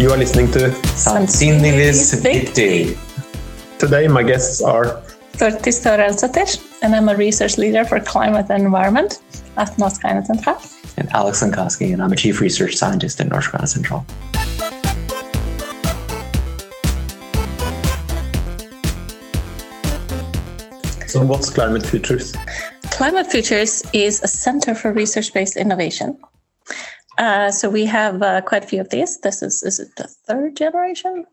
You are listening to Sannsynligvis viktig. Today, my guests are Thordis Thorarinsdottir, and I'm a research leader for climate and environment at Norsk Regnesentral. And Alex Lenkoski, and I'm a chief research scientist at Norsk Regnesentral. So, what's Climate Futures? Climate Futures is a center for research based innovation. Uh, so we have uh, quite a few of these. This is is it the third generation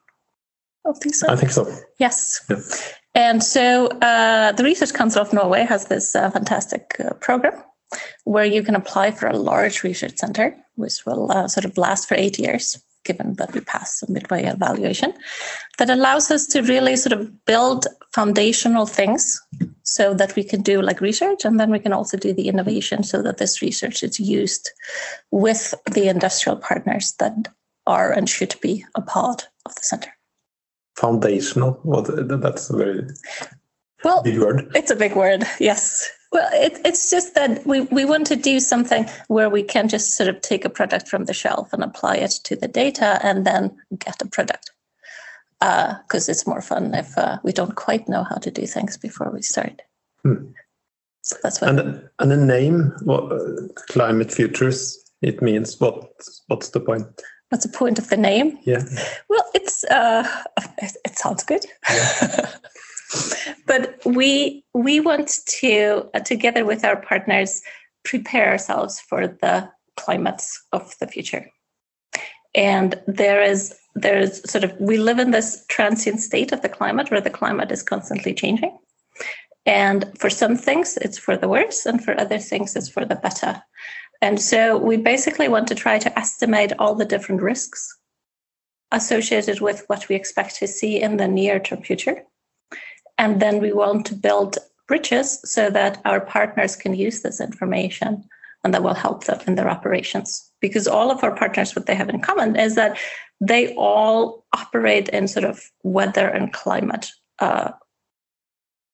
of these? I think so. Yes. Yeah. And so uh, the Research Council of Norway has this uh, fantastic uh, program where you can apply for a large research center, which will uh, sort of last for eight years given that we pass a midway evaluation, that allows us to really sort of build foundational things so that we can do like research and then we can also do the innovation so that this research is used with the industrial partners that are and should be a part of the center. Foundational? What? That's a very well, big word. It's a big word, yes. Well, it, it's just that we, we want to do something where we can just sort of take a product from the shelf and apply it to the data and then get a product. Because uh, it's more fun if uh, we don't quite know how to do things before we start. Hmm. So that's what. And, and the name, what, uh, Climate Futures, it means what? What's the point? What's the point of the name? Yeah. Well, it's uh, it, it sounds good. Yeah. but we we want to uh, together with our partners prepare ourselves for the climates of the future. And there is there's sort of we live in this transient state of the climate where the climate is constantly changing. And for some things it's for the worse and for other things it's for the better. And so we basically want to try to estimate all the different risks associated with what we expect to see in the near term future and then we want to build bridges so that our partners can use this information and that will help them in their operations. Because all of our partners, what they have in common is that they all operate in sort of weather and climate uh,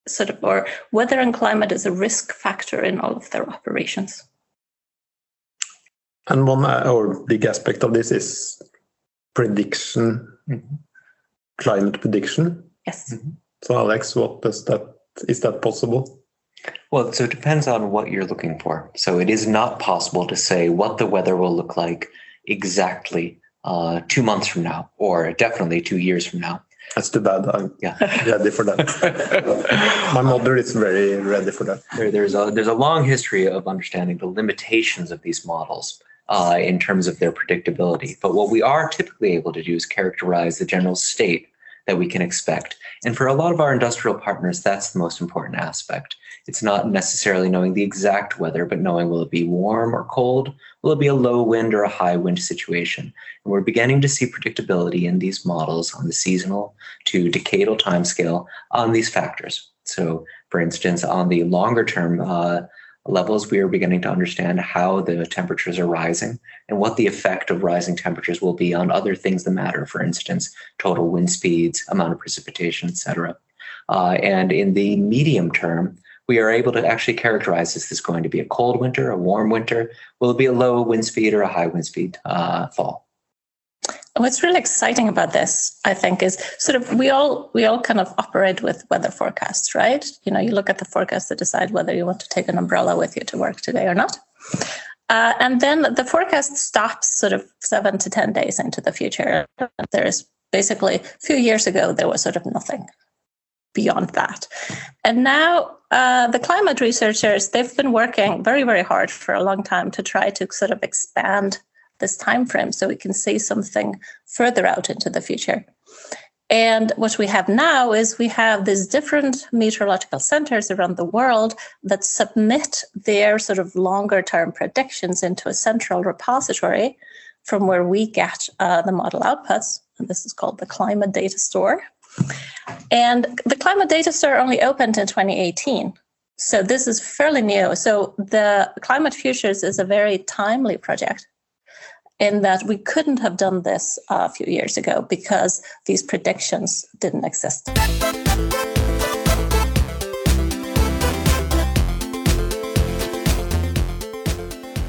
sort of or weather and climate is a risk factor in all of their operations. And one uh, or big aspect of this is prediction, mm-hmm. climate prediction. Yes. Mm-hmm. So, Alex, what does that is that possible? Well, so it depends on what you're looking for. So it is not possible to say what the weather will look like exactly uh, two months from now, or definitely two years from now. That's too bad. I'm yeah. ready for that. My mother is very ready for that. There, there's a there's a long history of understanding the limitations of these models uh, in terms of their predictability. But what we are typically able to do is characterize the general state that we can expect. And for a lot of our industrial partners, that's the most important aspect. It's not necessarily knowing the exact weather, but knowing will it be warm or cold? Will it be a low wind or a high wind situation? And we're beginning to see predictability in these models on the seasonal to decadal timescale on these factors. So, for instance, on the longer term uh, levels, we are beginning to understand how the temperatures are rising and what the effect of rising temperatures will be on other things that matter, for instance, total wind speeds, amount of precipitation, etc. Uh, and in the medium term, we are able to actually characterize is this going to be a cold winter, a warm winter? Will it be a low wind speed or a high wind speed uh, fall? What's really exciting about this, I think, is sort of we all we all kind of operate with weather forecasts, right? You know, you look at the forecast to decide whether you want to take an umbrella with you to work today or not. Uh, and then the forecast stops sort of seven to 10 days into the future. There's basically a few years ago, there was sort of nothing beyond that. And now uh, the climate researchers, they've been working very, very hard for a long time to try to sort of expand this time frame so we can see something further out into the future. And what we have now is we have these different meteorological centers around the world that submit their sort of longer term predictions into a central repository from where we get uh, the model outputs. And this is called the Climate Data Store. And the Climate Data Store only opened in 2018. So this is fairly new. So the Climate Futures is a very timely project in that we couldn't have done this a few years ago because these predictions didn't exist.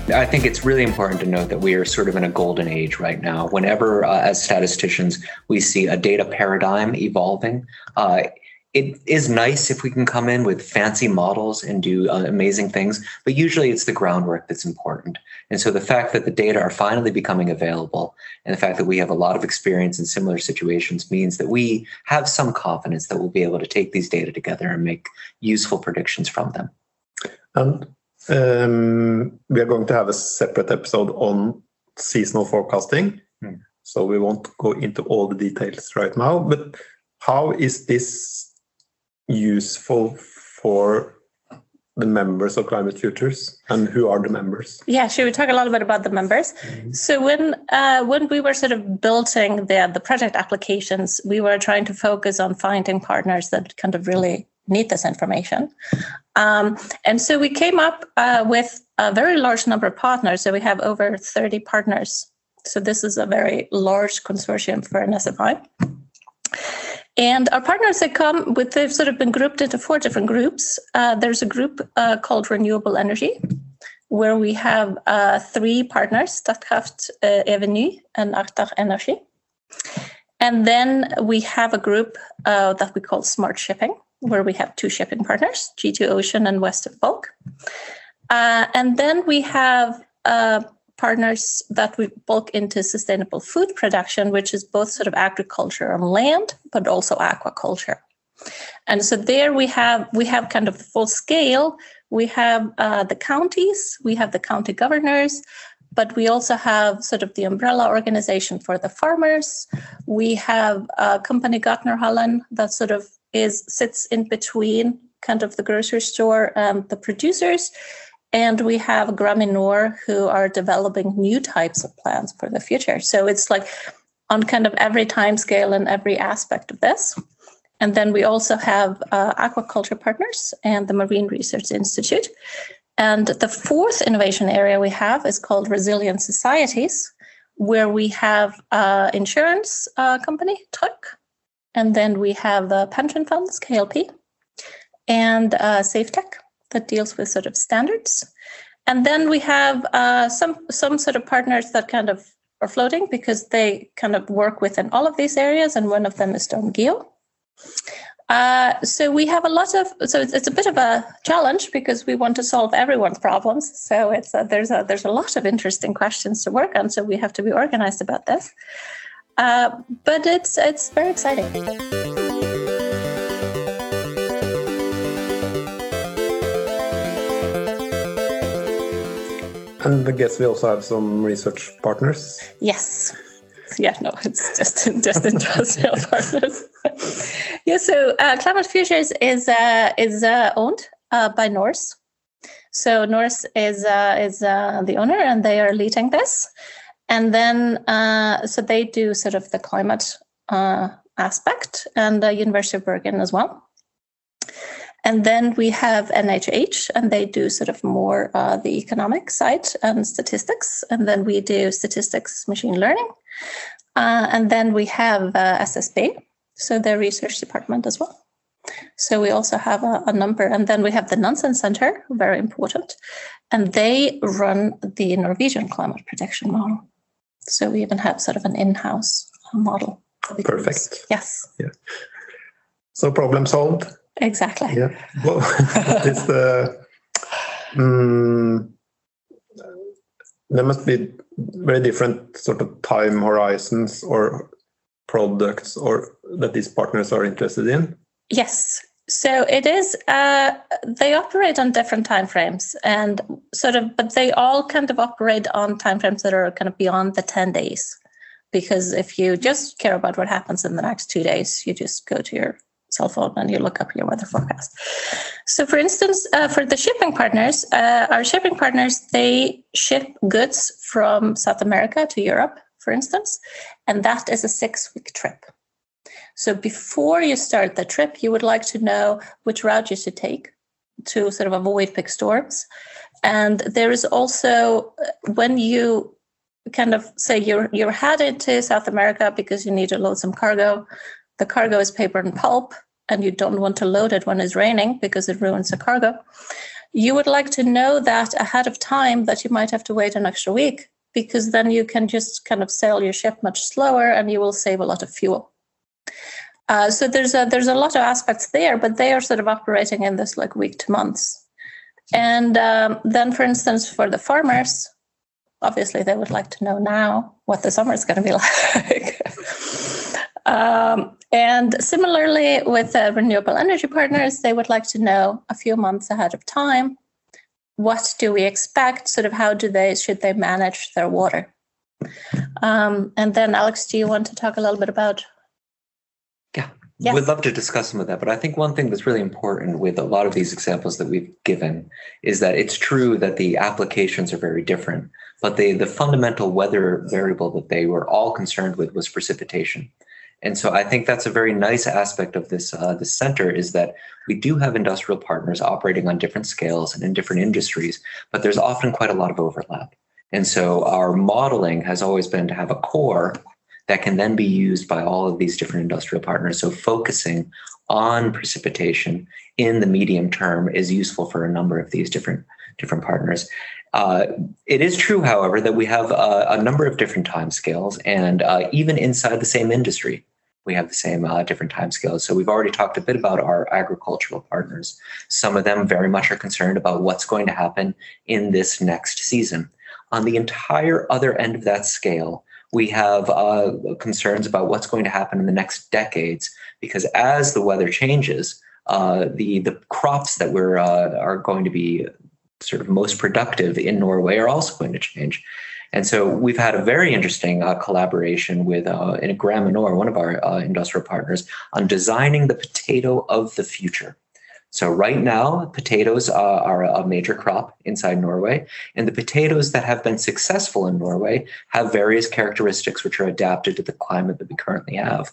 I think it's really important to note that we are sort of in a golden age right now. Whenever, uh, as statisticians, we see a data paradigm evolving, uh, it is nice if we can come in with fancy models and do uh, amazing things, but usually it's the groundwork that's important. And so the fact that the data are finally becoming available and the fact that we have a lot of experience in similar situations means that we have some confidence that we'll be able to take these data together and make useful predictions from them. And um, we are going to have a separate episode on seasonal forecasting. Hmm. So we won't go into all the details right now, but how is this useful for the members of Climate Futures and who are the members? Yeah, should we talk a little bit about the members? So when uh, when we were sort of building the the project applications, we were trying to focus on finding partners that kind of really need this information. Um, and so we came up uh, with a very large number of partners. So we have over 30 partners. So this is a very large consortium for an SFI. And our partners that come with, they've sort of been grouped into four different groups. Uh, there's a group uh, called Renewable Energy, where we have uh, three partners, Statkraft, uh, Eviny, and Agder Energy. And then we have a group uh, that we call Smart Shipping, where we have two shipping partners, G2 Ocean and Western Bulk. Uh, and then we have uh, partners that we bulk into sustainable food production, which is both sort of agriculture on land, but also aquaculture. And so there we have we have kind of full scale. We have uh, the counties, we have the county governors, but we also have sort of the umbrella organization for the farmers. We have a company Gartnerhallen that sort of is sits in between kind of the grocery store and the producers. And we have Graminor who are developing new types of plants for the future. So it's like on kind of every time scale and every aspect of this. And then we also have uh, aquaculture partners and the Marine Research Institute. And the fourth innovation area we have is called Resilient Societies, where we have uh, insurance uh, company, Tryg, and then we have the pension funds, KLP, and uh, SafeTech that deals with sort of standards. And then we have uh, some some sort of partners that kind of are floating because they kind of work within all of these areas, and one of them is StormGeo. Uh, so we have a lot of so it's, it's a bit of a challenge because we want to solve everyone's problems. So it's a, there's a there's a lot of interesting questions to work on. So we have to be organized about this. Uh, but it's it's very exciting. And I guess we also have some research partners. Yes. Yeah, no, it's just just industrial partners. yeah, so uh, Climate Futures is uh, is uh, owned uh, by NORCE. So NORCE is uh, is uh, the owner, and they are leading this. And then, so they do sort of the climate aspect, and uh, University of Bergen as well. And then we have NHH, and they do sort of more uh, the economic side and statistics. And then we do statistics, machine learning. Uh, and then we have uh, SSB, so their research department as well. So we also have a, a, number. And then we have the Nansen Center, very important. And they run the Norwegian climate prediction model. So we even have sort of an in-house model. Perfect. Yes. Yeah. So problem solved. Exactly. Yeah. Well, it's the um, there must be very different sort of time horizons or products or that these partners are interested in. Yes. So it is. Uh, they operate on different timeframes, and sort of, but they all kind of operate on timeframes that are kind of beyond the ten days. Because if you just care about what happens in the next two days, you just go to your cell phone and you look up your weather forecast. So, for instance, uh, for the shipping partners, uh, our shipping partners they ship goods from South America to Europe, for instance, and that is a six-week trip. So, before you start the trip, you would like to know which route you should take to sort of avoid big storms. And there is also uh, when you kind of say you're you're headed to South America because you need to load some cargo the cargo is paper and pulp and you don't want to load it when it's raining because it ruins the cargo you would like to know that ahead of time that you might have to wait an extra week because then you can just kind of sail your ship much slower and you will save a lot of fuel. Uh, so there's a there's a lot of aspects there, but they are sort of operating in this like week to months. And um, then, for instance, for the farmers, obviously they would like to know now what the summer is going to be like. um, and similarly, with uh, renewable energy partners, they would like to know a few months ahead of time what do we expect? Sort of how do they should they manage their water? Um, and then, Alex, do you want to talk a little bit about yeah. We'd love to discuss some of that, but I think one thing that's really important with a lot of these examples that we've given is that it's true that the applications are very different, but the the fundamental weather variable that they were all concerned with was precipitation. And so I think that's a very nice aspect of this uh, this center is that we do have industrial partners operating on different scales and in different industries, but there's often quite a lot of overlap. And so our modeling has always been to have a core that can then be used by all of these different industrial partners. So focusing on precipitation in the medium term is useful for a number of these different different partners. Uh, it is true, however, that we have a, a number of different time scales, and uh, even inside the same industry, we have the same uh, different time scales. So we've already talked a bit about our agricultural partners. Some of them very much are concerned about what's going to happen in this next season. On the entire other end of that scale, we have uh, concerns about what's going to happen in the next decades because as the weather changes, uh, the the crops that we're uh, are going to be sort of most productive in Norway are also going to change. And so we've had a very interesting uh, collaboration with uh, in Graminor, one of our uh, industrial partners, on designing the potato of the future. So right now, potatoes uh, are a major crop inside Norway, and the potatoes that have been successful in Norway have various characteristics which are adapted to the climate that we currently have.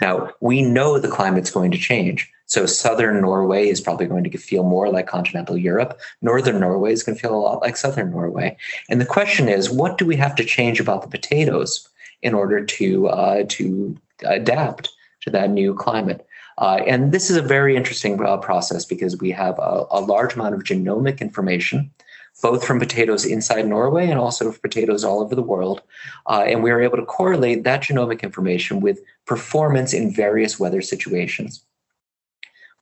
Now, we know the climate's going to change. So southern Norway is probably going to feel more like continental Europe. Northern Norway is going to feel a lot like southern Norway. And the question is, what do we have to change about the potatoes in order to uh, to adapt to that new climate? Uh, and this is a very interesting uh, process because we have a, a, large amount of genomic information, both from potatoes inside Norway and also from potatoes all over the world. Uh, and we are able to correlate that genomic information with performance in various weather situations.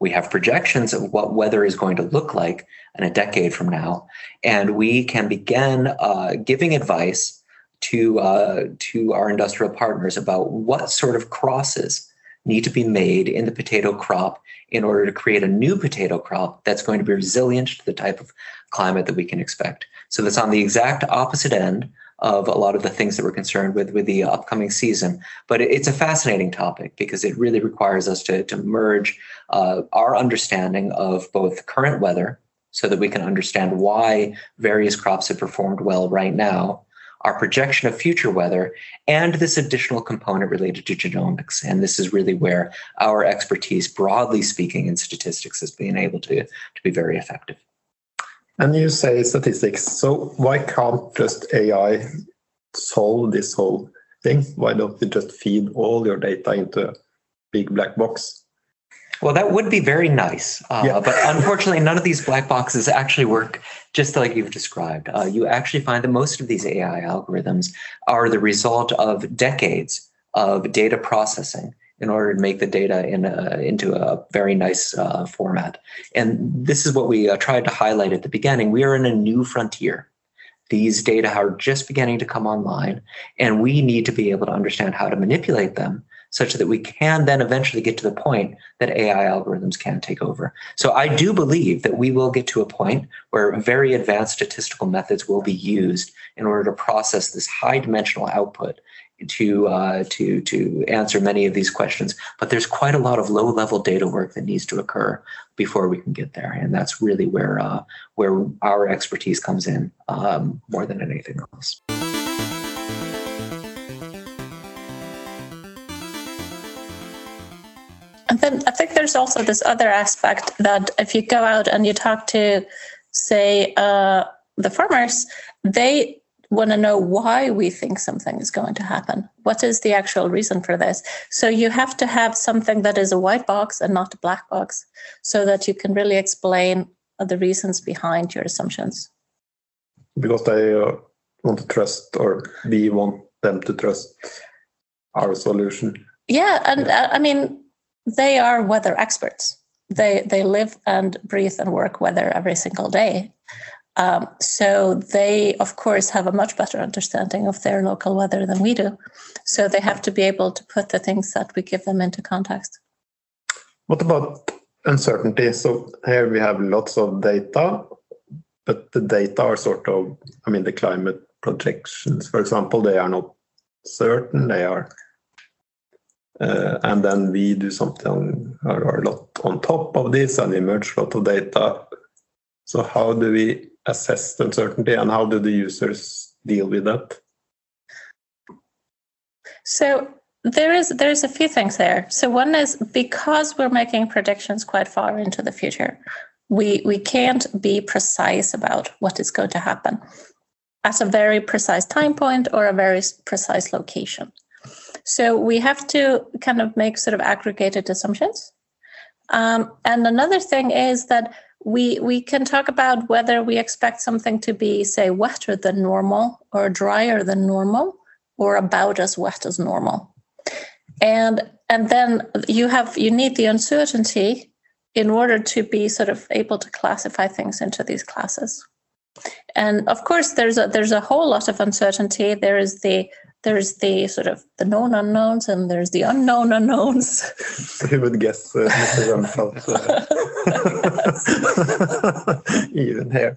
We have projections of what weather is going to look like in a decade from now, and we can begin uh, giving advice to uh, to our industrial partners about what sort of crosses need to be made in the potato crop in order to create a new potato crop that's going to be resilient to the type of climate that we can expect. So that's on the exact opposite end of a lot of the things that we're concerned with with the upcoming season. But it's a fascinating topic because it really requires us to, to merge uh, our understanding of both current weather so that we can understand why various crops have performed well right now our projection of future weather, and this additional component related to genomics. And this is really where our expertise, broadly speaking, in statistics has been able to, to be very effective. And you say statistics, so why can't just AI solve this whole thing? Why don't you just feed all your data into a big black box? Well, that would be very nice. Uh, yeah. but unfortunately, none of these black boxes actually work just like you've described. Uh, you actually find that most of these AI algorithms are the result of decades of data processing in order to make the data in a, into a very nice uh, format. And this is what we uh, tried to highlight at the beginning. We are in a new frontier. These data are just beginning to come online, and we need to be able to understand how to manipulate them such that we can then eventually get to the point that AI algorithms can take over. So I do believe that we will get to a point where very advanced statistical methods will be used in order to process this high dimensional output to uh, to to answer many of these questions. But there's quite a lot of low level data work that needs to occur before we can get there, and that's really where uh, where our expertise comes in um, more than anything else. And then I think there's also this other aspect that if you go out and you talk to, say, uh, the farmers, they want to know why we think something is going to happen. What is the actual reason for this? So you have to have something that is a white box and not a black box so that you can really explain the reasons behind your assumptions. Because they uh, want to trust, or we want them to trust our solution. Yeah, and uh, I mean, they are weather experts. They they live and breathe and work weather every single day. Um, so they, of course, have a much better understanding of their local weather than we do. So they have to be able to put the things that we give them into context. What about uncertainty? So here we have lots of data, but the data are sort of, I mean, the climate projections, for example, they are not certain. They are, uh, and then we do something or a lot on top of this and emerge a lot of data. So how do we assess the uncertainty and how do the users deal with that? So there is there's a few things there. So one is because we're making predictions quite far into the future, we we can't be precise about what is going to happen at a very precise time point or a very precise location. So we have to kind of make sort of aggregated assumptions. Um, and another thing is that we we can talk about whether we expect something to be say wetter than normal or drier than normal or about as wet as normal. And and then you have you need the uncertainty in order to be sort of able to classify things into these classes and of course there's a there's a whole lot of uncertainty there is the there's the sort of the known unknowns and there's the unknown unknowns. So you would guess uh, Mr. Rumsfeld uh, even here.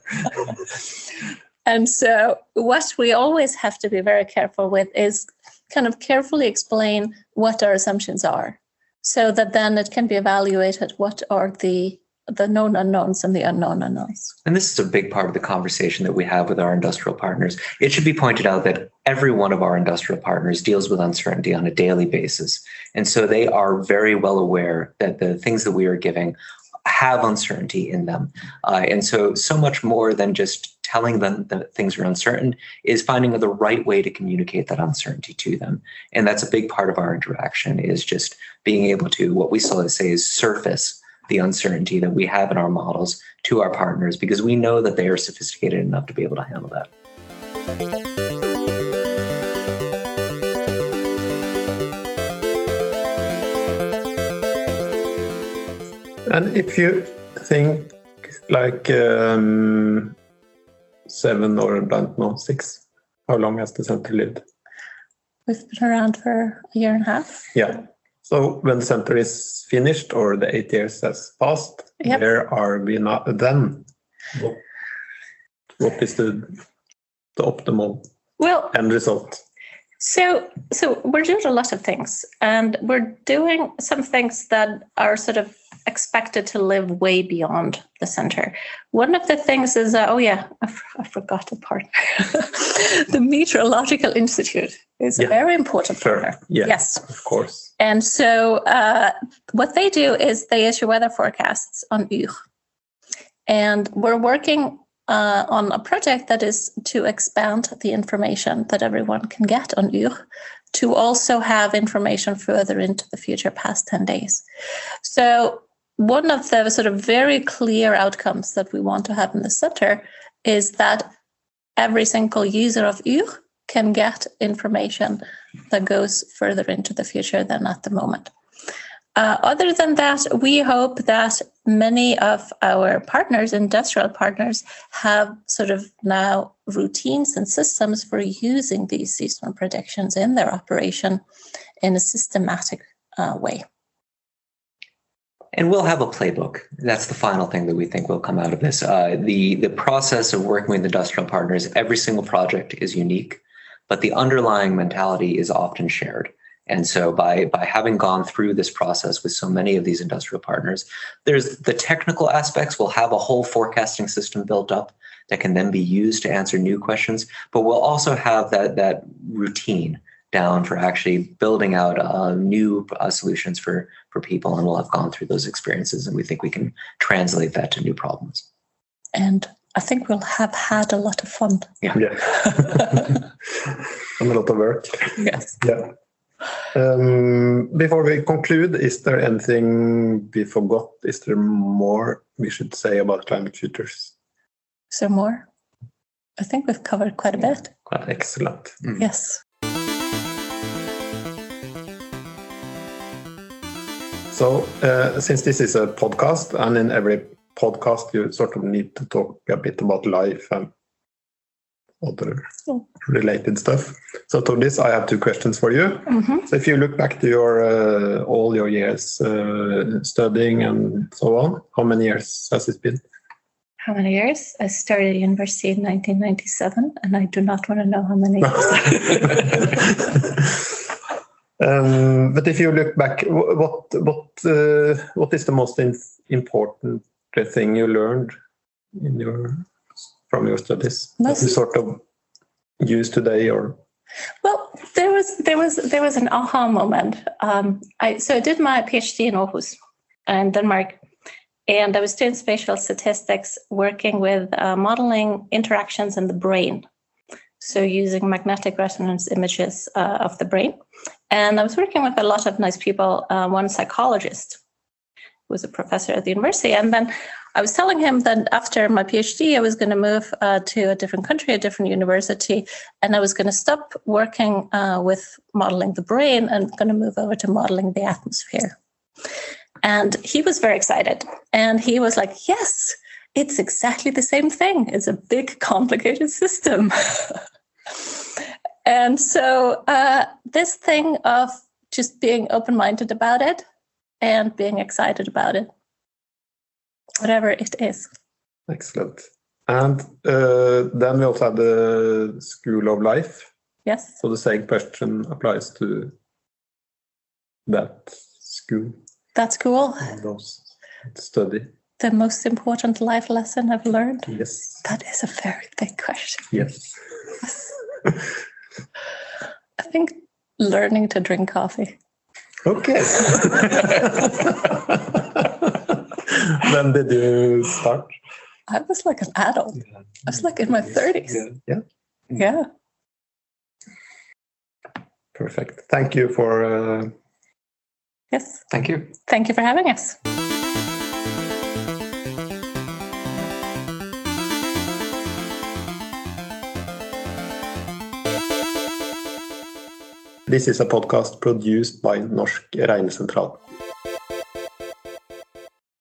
And so what we always have to be very careful with is kind of carefully explain what our assumptions are so that then it can be evaluated what are the the known unknowns and the unknown unknowns. And this is a big part of the conversation that we have with our industrial partners. It should be pointed out that every one of our industrial partners deals with uncertainty on a daily basis. And so they are very well aware that the things that we are giving have uncertainty in them. Uh, and so, so much more than just telling them that things are uncertain is finding the right way to communicate that uncertainty to them. And that's a big part of our interaction is just being able to, what we still say is surface the uncertainty that we have in our models to our partners because we know that they are sophisticated enough to be able to handle that. And if you think like um, seven or I don't know, six, how long has the center lived? We've been around for a year and a half. Yeah. So when the center is finished or the eight years has passed, Yep. where are we now then? What, what is the the optimal Well, end result? So, so we're doing a lot of things, and we're doing some things that are sort of expected to live way beyond the center. One of the things is, uh, oh yeah, I, f- I forgot a partner. the Meteorological Institute is Yeah. a very important Sure. partner. Yeah, Yes, of course. and so uh, what they do is they issue weather forecasts on Yr, and we're working uh, on a project that is to expand the information that everyone can get on Yr to also have information further into the future past 10 days. So, one of the sort of very clear outcomes that we want to have in the center is that every single user of Yr can get information that goes further into the future than at the moment. Uh, other than that, we hope that many of our partners, industrial partners, have sort of now routines and systems for using these seasonal predictions in their operation in a systematic uh, way. And we'll have a playbook. That's the final thing that we think will come out of this. Uh, the the process of working with industrial partners, every single project is unique, but the underlying mentality is often shared. And so by by having gone through this process with so many of these industrial partners, there's the technical aspects. We'll have a whole forecasting system built up that can then be used to answer new questions. But we'll also have that that routine down for actually building out uh, new uh, solutions for for people, and we'll have gone through those experiences, and we think we can translate that to new problems. And I think we'll have had a lot of fun. Yeah. and a lot of work. Yes. Yeah. Um, before we conclude, is there anything we forgot? Is there more we should say about climate futures? Is there more? I think we've covered quite a bit. Quite excellent. Yes. So, uh, since this is a podcast, and in every podcast you sort of need to talk a bit about life and other Oh. related stuff. So, to this, I have two questions for you. hmm So, if you look back to your uh, all your years uh, studying and so on, how many years has it been? How many years? I started university in 1997, and I do not want to know how many years. um, but if you look back, what what uh, what is the most in, important thing you learned in your from your studies that you sort of use today or Well, there was there was there was an aha moment. Um, I so I did my PhD in Aarhus, in Denmark, and I was doing spatial statistics, working with uh, modeling interactions in the brain. So using magnetic resonance images uh, of the brain, and I was working with a lot of nice people. Uh, one psychologist who was a professor at the university, and then I was telling him that after my PhD, I was going to move uh, to a different country, a different university, and I was going to stop working uh, with modeling the brain and going to move over to modeling the atmosphere. And he was very excited. And he was like, Yes, it's exactly the same thing. It's a big, complicated system. and so, uh, this thing of just being open minded about it and being excited about it, whatever it is. excellent and uh, then we also have the school of life Yes. so the same question applies to that school That's cool. and those study The most important life lesson I've learned. yes That is a very big question. yes I think learning to drink coffee. Okay. when did you start? I was like an adult. I was like in my 30s. Yeah, Yeah. perfect. Thank you for. Uh, Yes. Thank you. Thank you for having us. This is a podcast produced by Norsk Regnesentral.